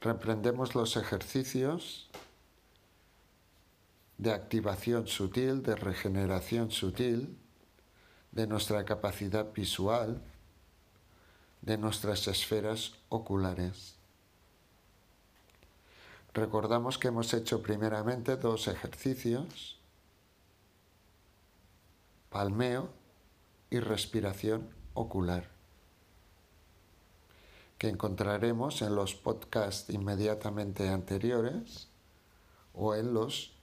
reprendemos los ejercicios de activación sutil, de regeneración sutil de nuestra capacidad visual, de nuestras esferas oculares. Recordamos que hemos hecho primeramente dos ejercicios, palmeo y respiración ocular, que encontraremos en los podcasts inmediatamente anteriores o en los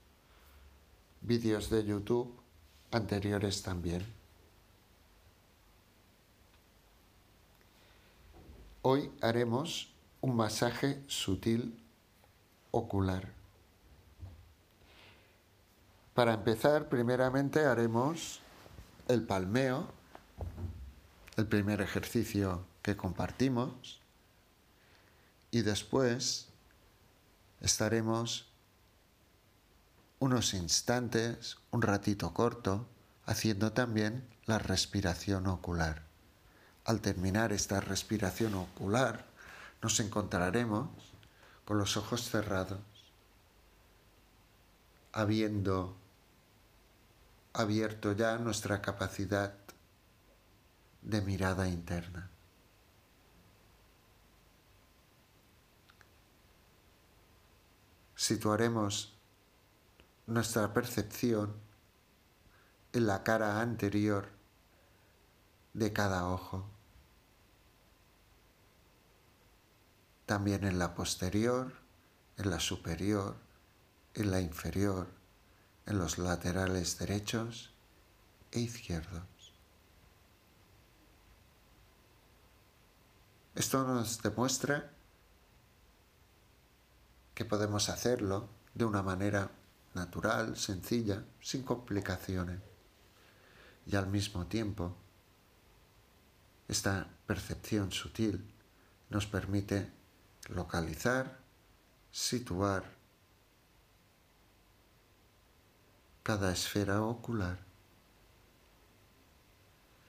vídeos de YouTube anteriores también. Hoy haremos un masaje sutil ocular. Para empezar, primeramente haremos el palmeo, el primer ejercicio que compartimos, y después estaremos unos instantes, un ratito corto, haciendo también la respiración ocular. Al terminar esta respiración ocular, nos encontraremos con los ojos cerrados, habiendo abierto ya nuestra capacidad de mirada interna. Situaremos nuestra percepción en la cara anterior de cada ojo, también en la posterior, en la superior, en la inferior, en los laterales derechos e izquierdos. Esto nos demuestra que podemos hacerlo de una manera natural, sencilla, sin complicaciones. Y al mismo tiempo, esta percepción sutil nos permite localizar, situar cada esfera ocular,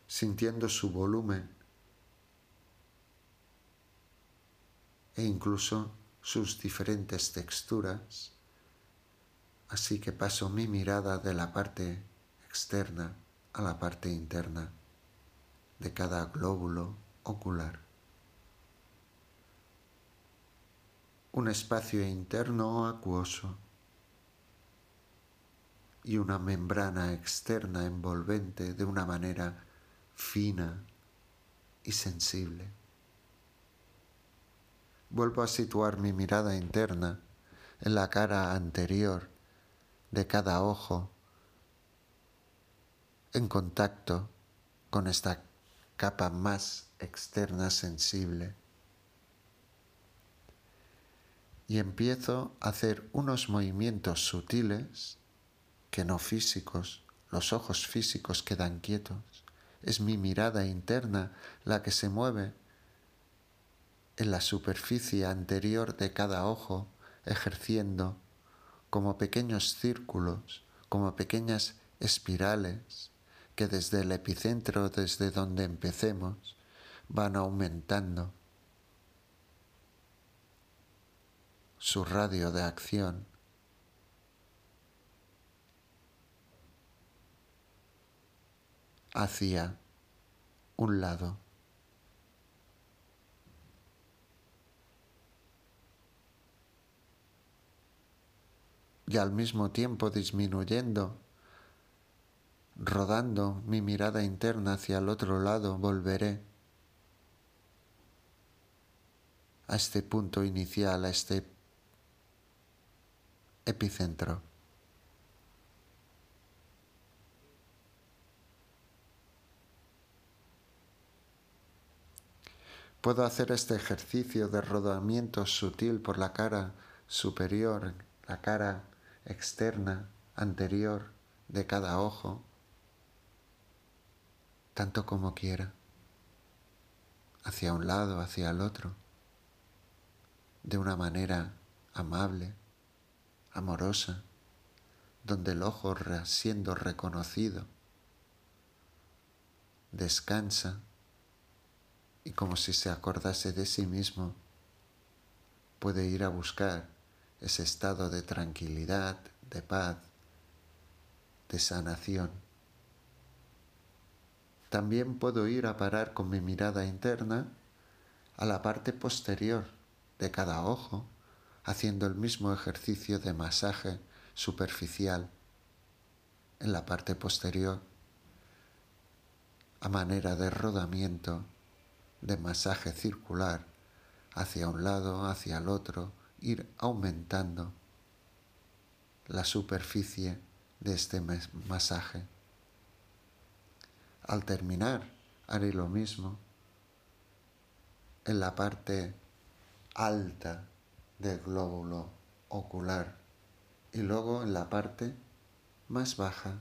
sintiendo su volumen e incluso sus diferentes texturas Así que paso mi mirada de la parte externa a la parte interna de cada glóbulo ocular. Un espacio interno acuoso y una membrana externa envolvente de una manera fina y sensible. Vuelvo a situar mi mirada interna en la cara anterior de cada ojo en contacto con esta capa más externa sensible. Y empiezo a hacer unos movimientos sutiles que no físicos, los ojos físicos quedan quietos, es mi mirada interna la que se mueve en la superficie anterior de cada ojo, ejerciendo como pequeños círculos, como pequeñas espirales que desde el epicentro, desde donde empecemos, van aumentando su radio de acción. hacia un lado. Y al mismo tiempo disminuyendo, rodando mi mirada interna hacia el otro lado, volveré a este punto inicial, a este epicentro. Puedo hacer este ejercicio de rodamiento sutil por la cara superior, la cara externa, anterior de cada ojo, tanto como quiera, hacia un lado, hacia el otro, de una manera amable, amorosa, donde el ojo siendo reconocido descansa y como si se acordase de sí mismo, puede ir a buscar ese estado de tranquilidad, de paz, de sanación. También puedo ir a parar con mi mirada interna a la parte posterior de cada ojo, haciendo el mismo ejercicio de masaje superficial en la parte posterior a manera de rodamiento, de masaje circular hacia un lado, hacia el otro, ir aumentando la superficie de este masaje. Al terminar, haré lo mismo en la parte alta del glóbulo ocular y luego en la parte más baja,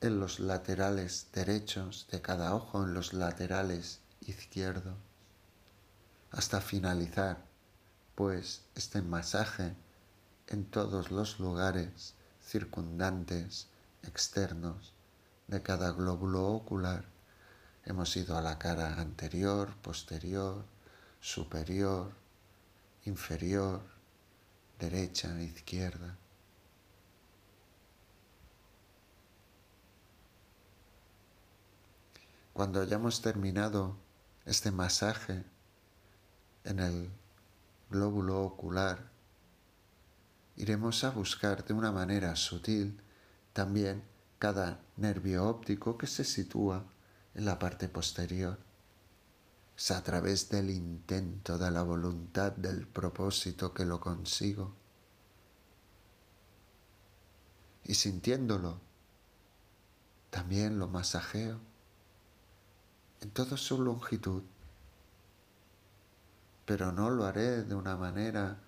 en los laterales derechos de cada ojo, en los laterales izquierdos, hasta finalizar, pues, este masaje en todos los lugares circundantes, externos, de cada glóbulo ocular. Hemos ido a la cara anterior, posterior, superior, inferior, derecha, izquierda. Cuando hayamos terminado este masaje en el glóbulo ocular, iremos a buscar de una manera sutil también cada nervio óptico que se sitúa en la parte posterior. Es a través del intento de la voluntad del propósito que lo consigo. Y sintiéndolo, también lo masajeo en toda su longitud, pero no lo haré de una manera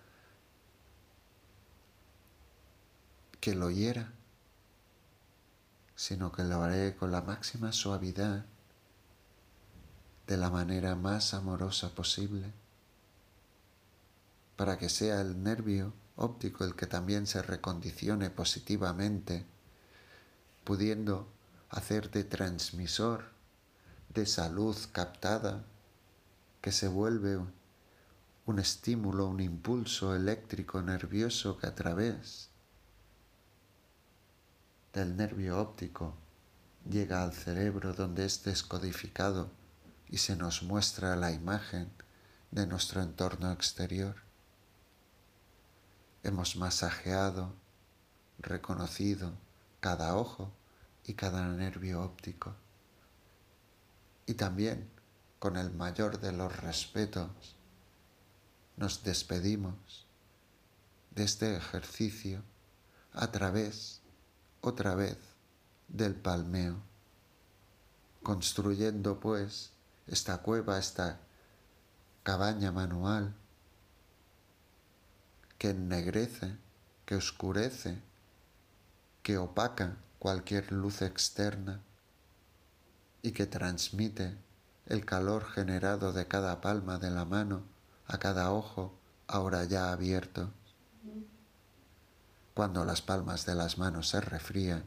que lo hiera, sino que lo haré con la máxima suavidad, de la manera más amorosa posible, para que sea el nervio óptico el que también se recondicione positivamente, pudiendo hacer de transmisor de salud captada que se vuelve un estímulo, un impulso eléctrico nervioso que a través del nervio óptico llega al cerebro donde es codificado y se nos muestra la imagen de nuestro entorno exterior. Hemos masajeado, reconocido cada ojo y cada nervio óptico y también con el mayor de los respetos nos despedimos de este ejercicio a través, otra vez, del palmeo, construyendo pues esta cueva, esta cabaña manual que ennegrece, que oscurece, que opaca cualquier luz externa y que transmite el calor generado de cada palma de la mano a cada ojo ahora ya abierto. Cuando las palmas de las manos se refrían,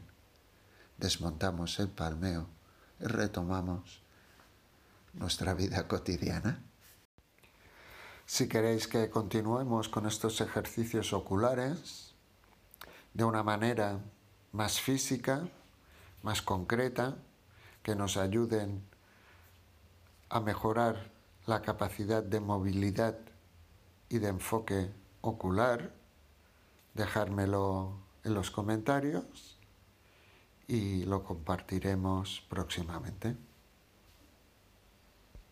desmontamos el palmeo y retomamos nuestra vida cotidiana. Si queréis que continuemos con estos ejercicios oculares de una manera más física, más concreta, que nos ayuden a mejorar la capacidad de movilidad y de enfoque ocular, dejármelo en los comentarios y lo compartiremos próximamente.